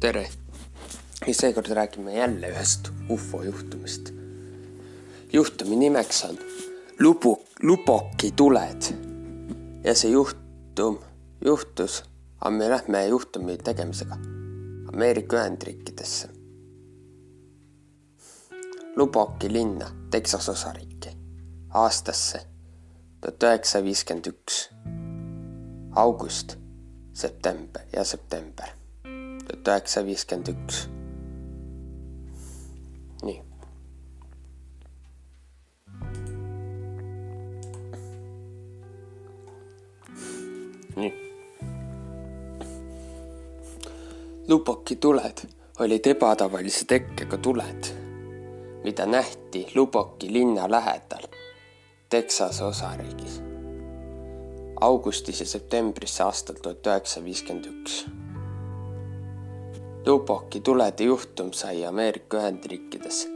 tere! ja seekord räägime jälle ühest ufo juhtumist. juhtumi nimeks on Lubu, Luboki tuled ja see juhtum juhtus, aga me lähme juhtumi tegemisega Ameerika Ühendriikidesse. Luboki linna, Texas osariiki, aastasse tuhat üheksasada viiskümmend üks, august, september ja september tuhat üheksasada viiskümmend üks. nii. nii. Luboki tuled olid ebatavalise tekkega tuled, mida nähti Luboki linna lähedal Texase osariigis augustis ja septembris aastal tuhat üheksasada viiskümmend üks Tupaci tulede juhtum sai Ameerika Ühendriikides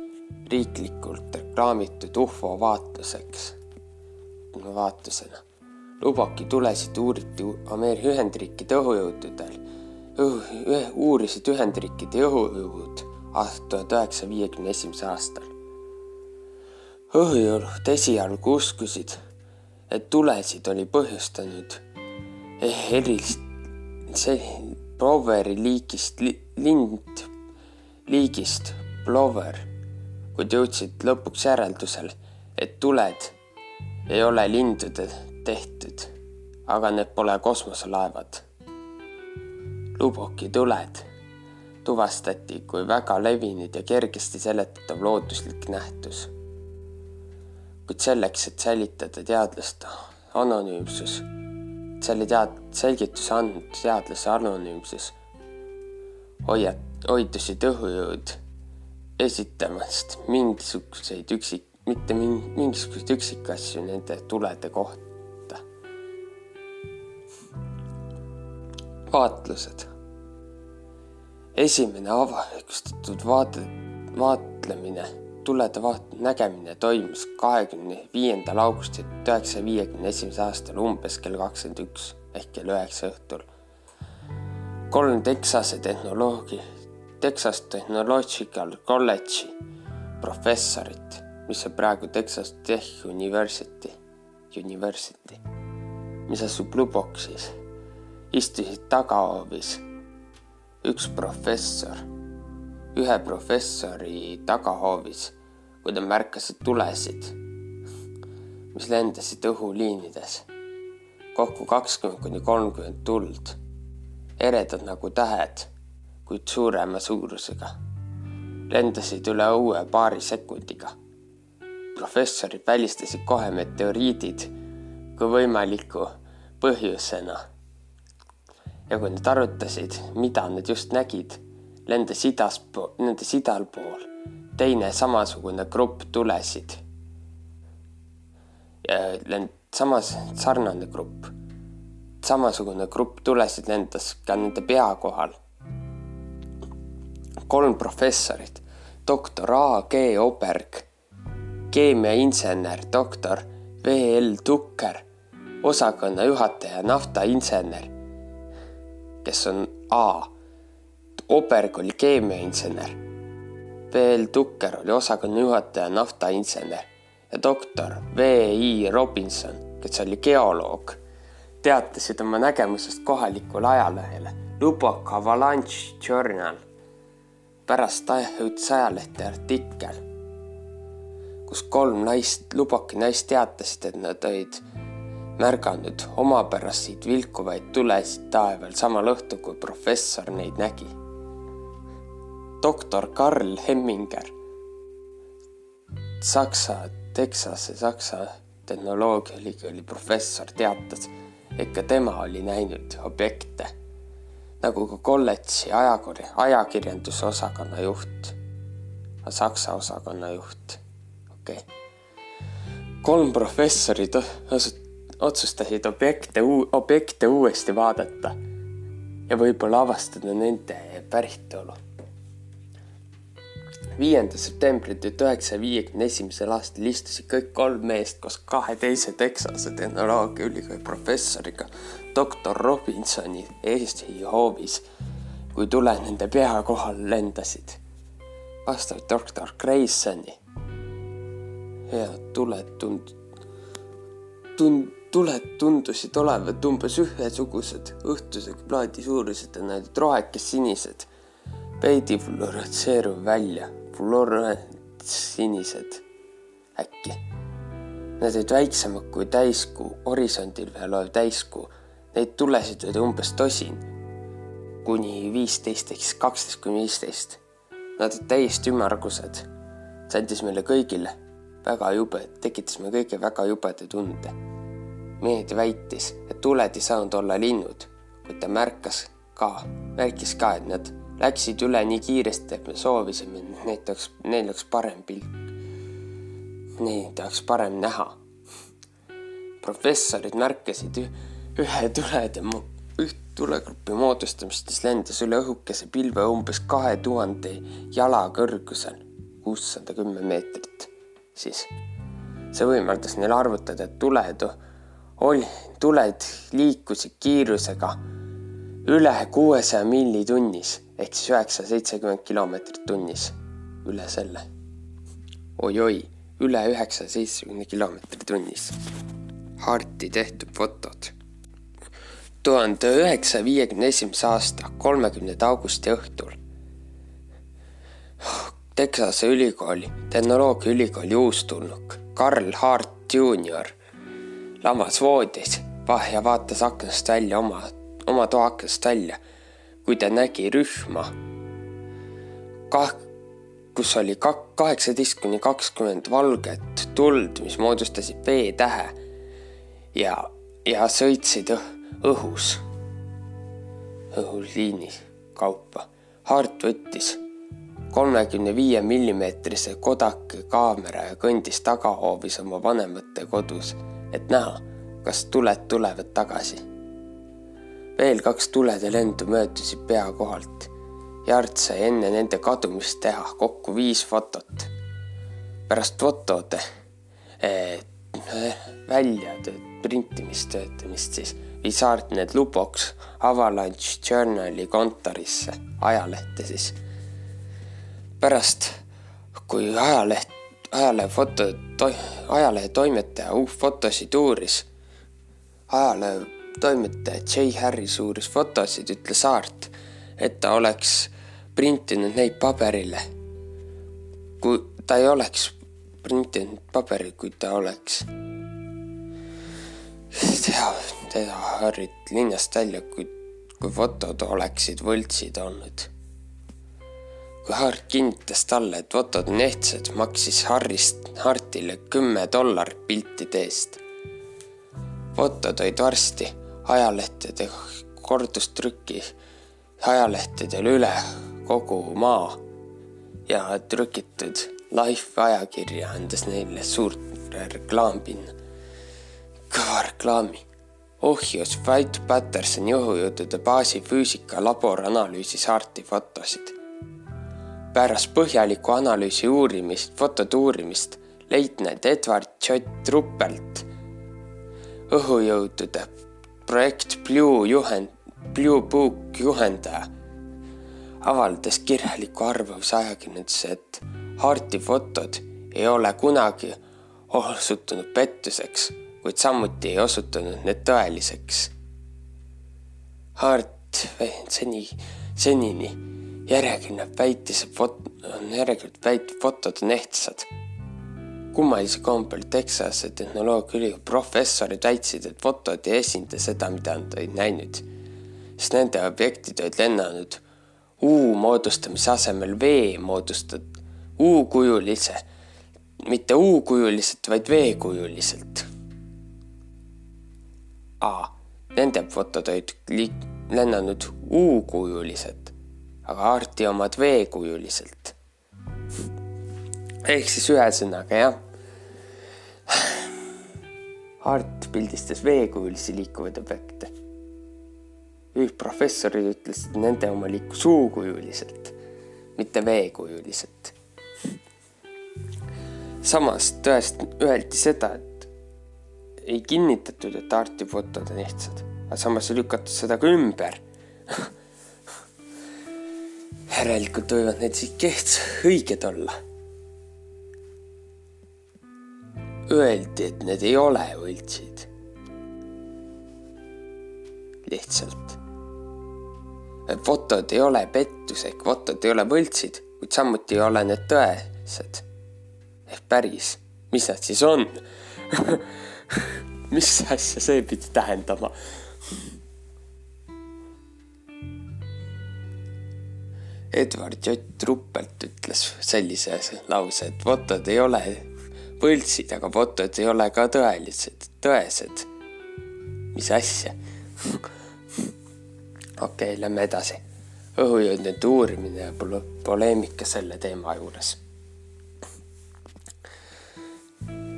riiklikult reklaamitud ufo vaatluseks, vaatusena. Tupaci tulesid uuriti Ameerika Ühendriikide õhujõududel, uurisid Ühendriikide õhujõud aastal tuhat üheksasaja viiekümne esimesel aastal. õhujõud esialgu uskusid, et tulesid oli põhjustanud erilist see Ploveri liigist li,, lind, liigist plover, kuid jõudsid lõpuks järeldusele, et tuled ei ole lindude tehtud, aga need pole kosmoselaevad. Luboki tuled tuvastati kui väga levinud ja kergesti seletatav looduslik nähtus. kuid selleks, et säilitada teadlaste anonüümsus selle tead-, selgituse andnud teadlase anonüümsus hoiad, hoidusid õhujõud esitamast mingisuguseid üksik, mitte mingisuguseid üksikasju nende tulede kohta. vaatlused. esimene avalikustatud vaade, vaatlemine tulede vaat-, nägemine toimus kahekümne viiendal augustil üheksasaja viiekümne esimesel aastal umbes kell kakskümmend üks ehk kell üheksa õhtul. kolm Texase tehnoloogi, Texas Technological College'i professorit, mis on praegu Texas Tech University, University, mis asub Luboksis, istusid tagahoovis üks professor ühe professori tagahoovis, kui ta märkasid tulesid, mis lendasid õhuliinides. kokku kakskümmend kuni kolmkümmend tuld, eredad nagu tähed, kuid suurema suurusega. lendasid üle õue paari sekundiga. professorid välistasid kohe meteoriidid kui võimaliku põhjusena. ja kui nad arutasid, mida nad just nägid lendas idaspool, lendas idal pool. Teine samasugune grupp tulesid. samas sarnane grupp, samasugune grupp tulesid lendas ka nende pea kohal. kolm professorit, doktor A. G. Oberg, keemiainsener, doktor V. L. Tukker, osakonna juhataja, naftainsener, kes on A Oberg oli keemiainsener. V.L. Tukker oli osakonna juhataja, naftainsener ja doktor V.I. Robinson, kes oli geoloog, teatasid oma nägemusest kohalikule ajalehele Lubbock Avalanche Journal. pärast jõudis ajalehte artikkel, kus kolm naist, Lubbocki naist teatasid, et nad olid märganud omapäraseid vilkuvaid tulesid taeval samal õhtul, kui professor neid nägi doktor Karl Hemminger, Saksa, Texase Saksa tehnoloogiaülikooli professor teatas, et ka tema oli näinud objekte, nagu ka kolledži ajakirja, ajakirjanduse osakonna juht, Saksa osakonna juht, okei. Okay.. kolm professorit otsustasid objekte, objekte uuesti vaadata ja võib-olla avastada nende päritolu viienda septembri tuhat üheksasaja viiekümne esimesel aastal istusid kõik kolm meest koos kahe teise Texase tehnoloogiaülikooli professoriga doktor Robinsoni Eesti hoovis, kui tuled nende pea kohal lendasid. vastavalt doktor Graysoni. ja tuled tund-, tund-, tuled tundusid olevat umbes ühesugused, õhtusega plaadi suurused ja need rohekes-sinised, veidi fluoretseeruv välja, fluorestsinised äkki. Need olid väiksemad kui täiskuu, horisondil veel olev täiskuu. Neid tulesid oli umbes tosin, kuni viisteist ehk siis kaksteist kuni viisteist. Nad olid täiesti ümmargused. see andis meile kõigile väga jube, tekitas meie kõige väga jubeda tunde. meedia väitis, et tuled ei saanud olla linnud, kuid ta märkas ka, märkis ka, et nad läksid üle nii kiiresti, et me soovisime, et neid oleks, neil oleks parem pilk neid oleks parem näha. professorid märkasid ühe tulede, üht tulegruppi moodustamist, mis lendas üle õhukese pilve umbes kahe tuhande jala kõrgusel, kuussada kümme meetrit siis. see võimaldas neil arvutada, et tuled oli, tuled liikusid kiirusega üle kuuesaja milli tunnis ehk siis üheksasada seitsekümmend kilomeetrit tunnis, üle selle oi,. oi-oi üle üheksasaja seitsmekümne kilomeetri tunnis. Harti tehtud fotod. tuhande üheksasaja viiekümne esimese aasta kolmekümnenda augusti õhtul Texase ülikooli, tehnoloogiaülikooli uustulnuk Karl Hart Junior lamas voodis ja vaatas aknast välja oma, oma toa aknast välja, kui ta nägi rühma kah kus oli kaheksateist kuni kakskümmend valget tuld, mis moodustasid V-tähe ja, ja sõitsid õhus, õhuliini kaupa. Hart võttis kolmekümne viie millimeetrise Kodaki kaamera ja kõndis tagahoovis oma vanemate kodus, et näha, kas tuled tulevad tagasi. Veel kaks tulede lendu möödusid pea kohalt Jart sai enne nende kadumist teha kokku viis fotot. pärast fotode eh, välja printimist, töötamist siis viis Art need Lubox Avalanche Journali kontorisse, ajalehte siis. pärast, kui ajaleht, ajalehe foto to,, ajalehe toimetaja uh, fotosid uuris, ajalehe toimetaja J Harris uuris fotosid, ütles Art, et ta oleks printinud neid paberile. kui ta ei oleks printinud paberil, kui ta oleks tea, teda harrit linnast välja, kui, kui fotod oleksid võltsid olnud. kui Hart kinnitas talle, et fotod on ehtsad, maksis Harrist Hartile kümme dollarit piltide eest. fotod olid varsti ajalehtede kordustrükis ajalehtedel üle kogu maa ja trükitud Life ajakirja andes neile suure reklaampinna, kõva reklaami. ohjus White Pattersoni õhujõudude baasi füüsikalabor analüüsis Harti fotosid. pärast põhjalikku analüüsi uurimist, fotode uurimist, leitnant Edward J Truppelt õhujõudude projekt Blue juhend, Blue Book juhendaja avaldas kirjaliku arvamuse ajakirjandusse, et Harti fotod ei ole kunagi osutunud pettuseks, kuid samuti ei osutunud need tõeliseks. Hart seni, senini järjekindlalt väitis, et fot-, järjekindlalt väitnud, fotod on ehtsad. Kummalise kombel Texase tehnoloogiaülikooli professorid väitsid, et fotod ei esinda seda, mida nad olid näinud, sest nende objektid olid lennanud U moodustamise asemel V moodustad U-kujulise, mitte U-kujuliselt, vaid V-kujuliselt. A. Nende fotod olid liik-, lennanud U-kujuliselt, aga Arti omad V-kujuliselt. Ehk siis ühesõnaga jah. Art pildistas V-kujulisi liikuvaid objekte üldprofessorid ütlesid, et nende oma liikus U-kujuliselt, mitte V-kujuliselt. samas tõest-, öeldi seda, et ei kinnitatud, et Arti fotod on ehtsad, aga samas lükati seda ka ümber järelikult võivad need siis keht õiged olla. Öeldi, et need ei ole võltsid. lihtsalt. fotod ei ole pettus ehk fotod ei ole võltsid, kuid samuti ei ole need tõesed ehk päris. mis nad siis on mis asja see pidi tähendama? Edward J Ruppelt ütles sellise lause, et fotod ei ole võltsid, aga fotod ei ole ka tõelised, tõesed. mis asja? okei okay,, lähme edasi. õhujõudnute uurimine ja poleemika selle teema juures.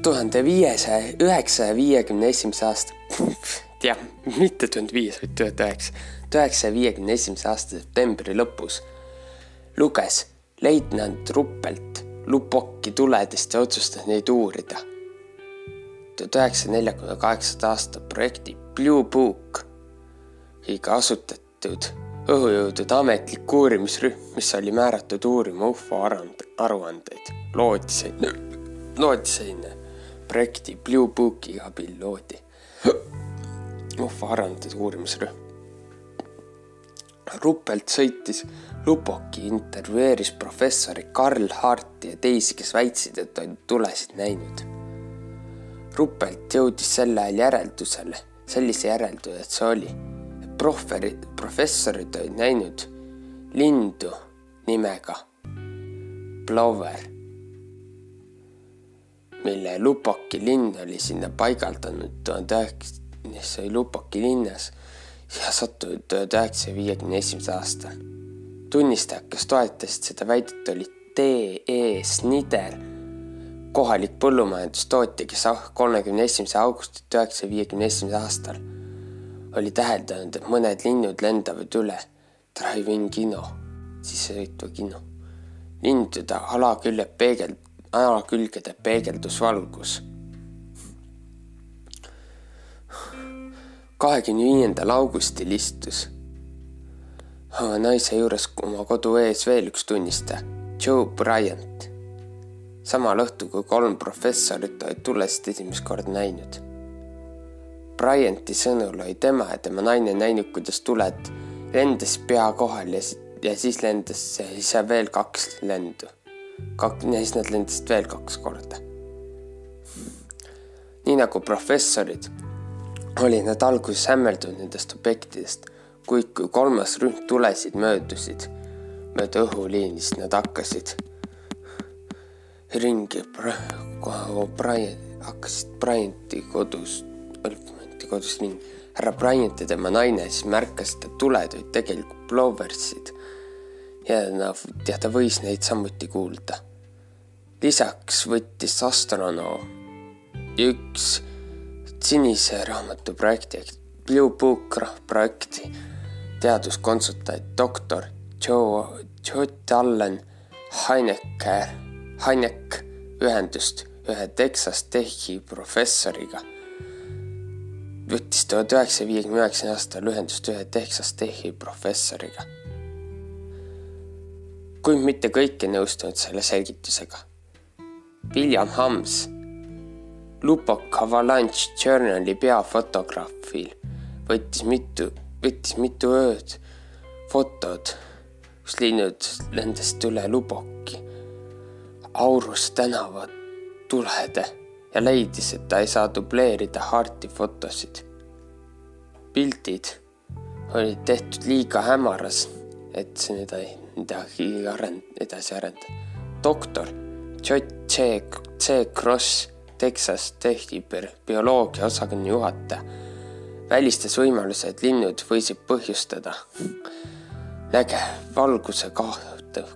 tuhande viiesaja, üheksasaja viiekümne esimese aasta, jah, mitte tuhande viies, vaid tuhat üheksa, tuhande üheksasaja viiekümne esimese aasta septembri lõpus luges leitnant Ruppelt Lupocki tuledest ja otsustas neid uurida. tuhat üheksasaja neljakümne kaheksanda aasta projekti Blue Book iga asutatud õhujõudude ametlik uurimisrühm, mis oli määratud uurima ufo aruandeid, loodi selline, loodi selline projekti Blue Booki abil loodi ufo aruandede uurimisrühm. Ruppelt sõitis Lupoki intervjueeris professori Karl Harti ja teisi, kes väitsid, et on tulesid näinud. Ruppelt jõudis sel ajal järeldusele, sellise järelduse, et see oli, et prohveri, professorid olid näinud lindu nimega Plover, mille Lupoki linn oli sinna paigaldanud tuhande üheksa, see oli Lupoki linnas ja sattunud tuhande üheksasaja viiekümne esimesel aastal tunnistajad, kes toetasid seda väidet, olid T.E. Snider, kohalik põllumajandustootja, kes kolmekümne esimese augusti tuhande üheksasaja viiekümne esimesel aastal oli täheldanud, et mõned linnud lendavad üle drive-in kino, sissesõitva kino. lindude alakülje peegel, alakülgede peegeldusvalgus. kahekümne viiendal augustil istus naise juures oma kodu ees veel üks tunnistaja, Joe Bryant. samal õhtul, kui kolm professorit olid tulesid esimest korda näinud. Bryanti sõnul oli tema ja tema naine näinud, kuidas tuled lendas pea kohal ja, ja siis lendas ise veel kaks lendu. kak-, ja siis nad lendasid veel kaks korda. nii nagu professorid olid nad alguses hämmeldunud nendest objektidest kui kolmas rühm tulesid möödusid mööda õhuliinist, nad hakkasid ringi kohe Brian, hakkasid Bryanti kodus, Bryanti kodus ringi. härra Bryant ja tema naine siis märkasid, et tuled olid tegelikult blowersid ja noh, ja ta võis neid samuti kuulda. lisaks võttis astronoom üks sinise raamatu projekti Blue Book projekti teaduskonsultant doktor Joe, Joe Allen Heinecker, Heineck ühendust ühe Texas Techi professoriga. võttis tuhat üheksasaja viiekümne üheksandal aastal ühendust ühe Texas Techi professoriga. kuid mitte kõik ei nõustunud selle selgitusega. William Hams, Lubbock Avalanche Journali peafotograafil, võttis mitu võttis mitu ööd fotod, kus linnud lendasid üle Lubboki, Aurus tänava tulede ja leidis, et ta ei saa dubleerida Harti fotosid. pildid olid tehtud liiga hämaras, et seda midagi arend-, edasi arendada. doktor J. C. C. Cross, Texas Techi bioloogia osakonna juhataja välistas võimaluse, et linnud võisid põhjustada näge valguse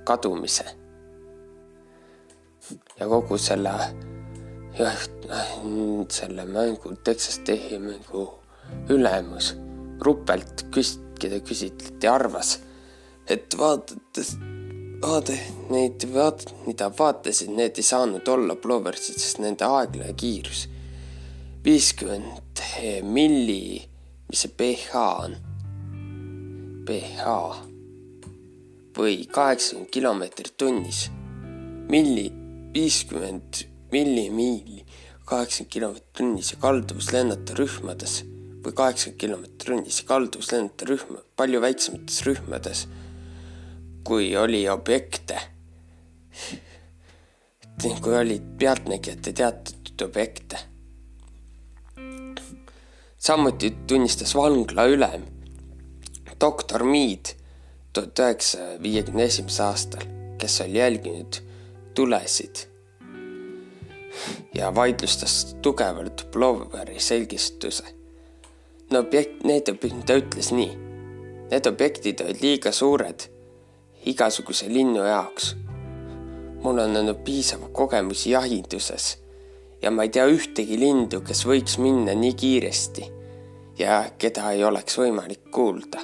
kadumise. ja kogu selle, selle mängu, Texas Techi mängu ülemus Ruppelt küs-, keda küsitleti, arvas, et vaadates, vaade neid, vaat-, mida vaatasid, need ei saanud olla Ploversid, sest nende aeglane kiirus viiskümmend milli, mis see pH on? pH või kaheksakümmend kilomeetrit tunnis. milli, viiskümmend millimiili, kaheksakümmend kilomeetrit tunnis ja kalduvus lennata rühmades või kaheksakümmend kilomeetrit tunnis ja kalduvus lennata rühma, palju väiksemates rühmades, kui oli objekte. kui olid pealtnägijate teatud objekte. Samuti tunnistas vangla ülem doktor Mead tuhat üheksasaja viiekümne esimesel aastal, kes oli jälginud tulesid ja vaidlustas tugevalt Bloweri selgituse. no objekt, need, ta ütles nii. Need objektid olid liiga suured igasuguse linnu jaoks. mul on olnud piisavalt kogemusi jahinduses ja ma ei tea ühtegi lindu, kes võiks minna nii kiiresti ja keda ei oleks võimalik kuulda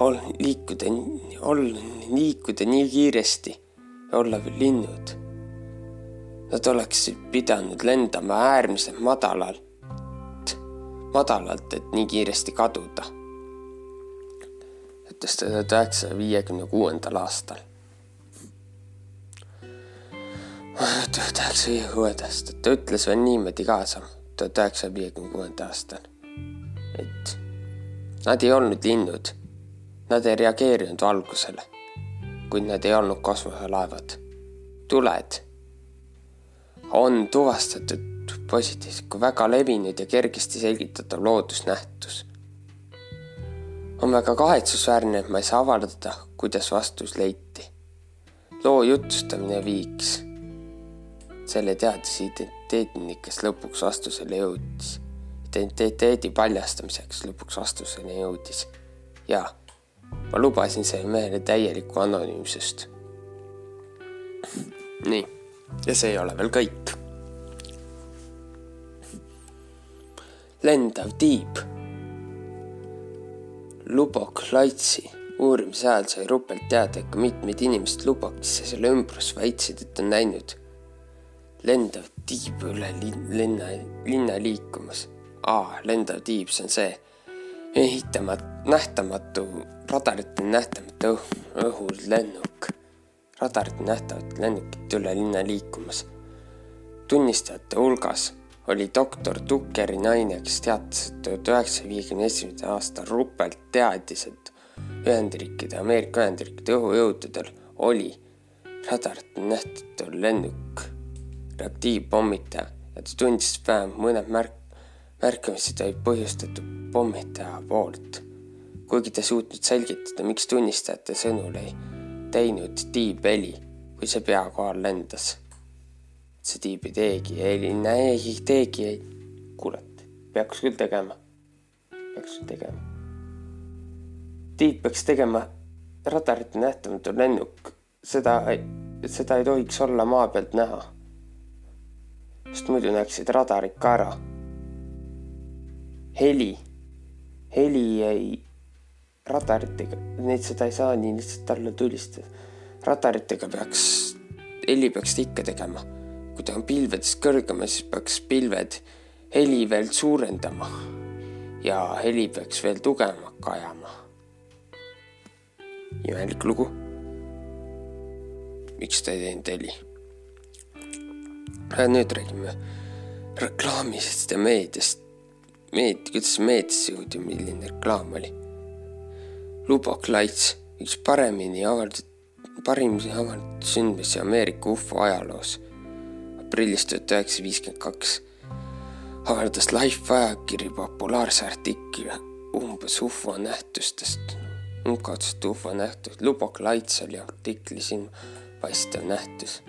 ol-, liikuda, olla, liikuda nii kiiresti ja olla veel linnud. Nad oleksid pidanud lendama äärmiselt madalalt, madalalt, et nii kiiresti kaduda. ütles ta tuhat üheksasaja viiekümne kuuendal aastal. Tuhat üheksasaja viiekümne kuuenda aastal, ta ütles veel niimoodi kaasa, tuhat üheksasaja viiekümne kuuenda aastal, et nad ei olnud linnud Nad ei reageerinud valgusele, kuid nad ei olnud kosmoselaevad. tuled on tuvastatud positiivselt kui väga levinud ja kergesti selgitatav loodusnähtus. on väga kahetsusväärne, et ma ei saa avaldada, kuidas vastus leiti. loo jutustamine viiks selle teaduse identiteedini, kes lõpuks vastusele jõudis. identiteedi paljastamiseks lõpuks vastuseni jõudis. jaa ma lubasin sellele mehele täielikku anonüümsust. nii, ja see ei ole veel kõik. lendav tiib. Lubok Laitsi uurimise ajal sai rupelt teada, et ka mitmed inimesed Lubokis ja selle ümbrus väitsid, et on näinud lendav tiib üle linna, linna liikumas. aa, lendav tiib, see on see ehitamat-, nähtamatu, radaritel nähtamatu õh, õhul lennuk. radaritel nähtavat lennukit üle linna liikumas. tunnistajate hulgas oli doktor Tukkeri naine, kes teatas, et tuhat üheksasaja viiekümne esimesel aastal Ruppelt teadis, et Ühendriikide, Ameerika Ühendriikide õhujõududel oli radaritel nähtatud lennuk reaktiivpommitaja ja ta tundis vähemalt mõned märk-, märkamised olid põhjustatud pommitaja poolt. kuigi ta suutnud selgitada, miks tunnistajate sõnul ei teinud tiib heli, kui see pea kohal lendas. see tiib ei teegi heli, ei teegi ei. kurat, peaks küll tegema. peaks küll tegema. tiib peaks tegema radarite nähtamatu lennuk, seda, seda ei tohiks olla maa pealt näha. Sest muidu näeksid radarid ka ära. heli heli ei, radaritega, neid seda ei saa nii lihtsalt alla tulistada. radaritega peaks, heli peaks ikka tegema. kui ta on pilvedest kõrgemal, siis peaks pilved heli veel suurendama ja heli peaks veel tugevamaks ajama. imelik lugu. miks ta ei teinud heli? Nüüd räägime reklaamist ja meediast meed-, kuidas meediasse jõudi, milline reklaam oli. Lubok Lights, üks paremini avaldatud, parimini avaldatud sündmusi Ameerika ufo ajaloos. aprillis tuhat üheksasada viiskümmend kaks avaldas Life ajakiri populaarse artikli umbes ufo nähtustest, umbkaudselt ufo nähtust. Lubok Lights oli artikli silmapaistev nähtus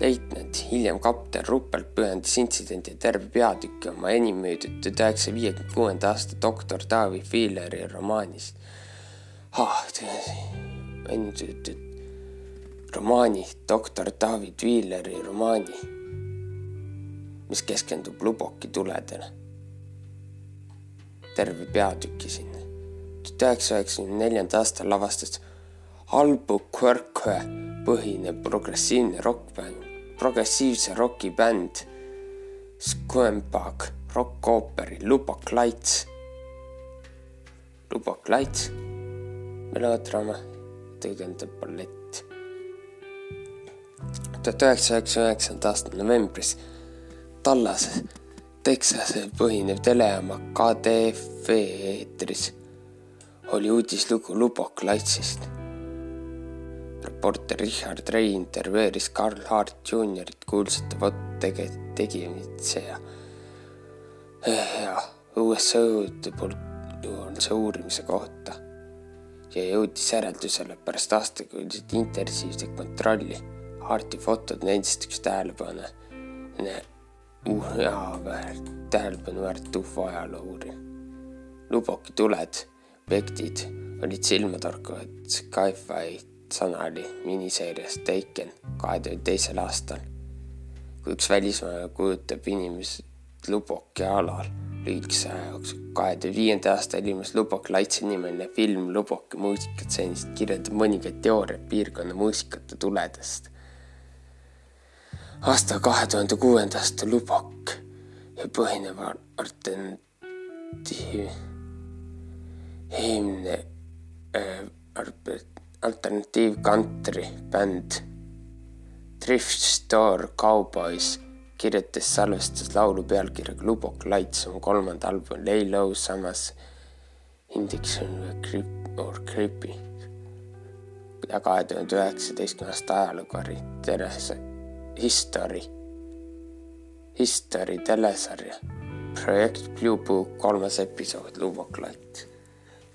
leitnant, hiljem kapten Ruppelt pühendas intsidendile terve peatüki oma enim müüdud tuhat üheksasaja viiekümne kuuenda aasta doktor David Filleri romaanist ah,. romaani, doktor David Wheeleri romaani, mis keskendub Luboki tuledele. terve peatüki sinna. tuhat üheksasaja üheksakümne neljanda aastal lavastas Albuquerque põhine progressiivne rokkbänd progressiivse roki bänd Squempag rokkooperi Lubak Lights. Lubak Lights, melodraama, tõlgendab ballett. tuhat üheksasaja üheksakümne üheksanda aasta novembris Tallases, Texase põhinev telejaama KDF eetris oli uudislugu Lubbock Lightsist. Reporter Richard Ray intervjueeris Carl Hart Jr.-it kuulsate tege-, tegemitseja ja USA õudude poolt uurimise kohta ja jõudis järeldusele pärast aastakümneid intensiivset kontrolli. Harti fotod näitasid üks tähelepanu uh, ja väärt, tähelepanu väärt ufo ajaloo uurimine. Luboki tuled objektid olid silmatorkavad Sci-Fi Sonali miniseeriast Taken kahe teisel aastal. kui üks välismaalane kujutab inimest Luboki alal lühikese aja jooksul. kahe tuhande viienda aasta ilmus Lubok Laitse nimeline film Luboki muusikatseenist, kirjeldab mõningaid teooriaid piirkonna muusikate tuledest. aasta kahe tuhande kuuenda aasta Lubok põhineb alternatiiv himne äh, alternatiiv country bänd Thrift Store Cowboys kirjutas salvestas laulu pealkirjaga Lubbock Lights oma kolmanda albumi Lay Low samas Indiction Creep or Creepy ja kahe tuhande üheksateistkümne aasta ajalukari Terese History, History telesarja projekt Blue Book kolmas episood Lubbock Light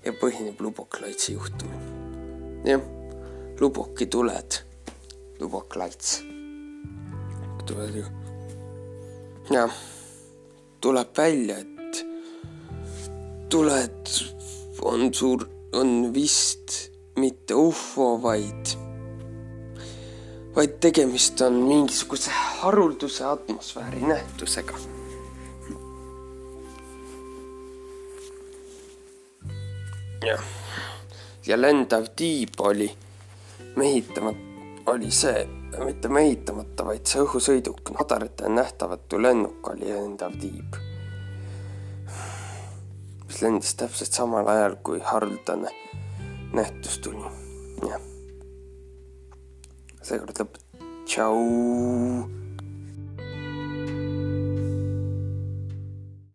ja põhineb Lubbock Lightsi juhtumil. Jah, Lubboki tuled, Lubbock Lights tulevad ju. jah, tuleb välja, et tuled on suur, on vist mitte ufo, vaid, vaid tegemist on mingisuguse harulduse atmosfääri nähtusega. Jah, ja lendav tiib oli mehitamata, oli see, mitte mehitamata, vaid see õhusõiduk, radaritel nähtamatu lennuk oli lendav tiib. mis lendas täpselt samal ajal, kui haruldane nähtus tuli, jah. seekord lõpeb, tšau.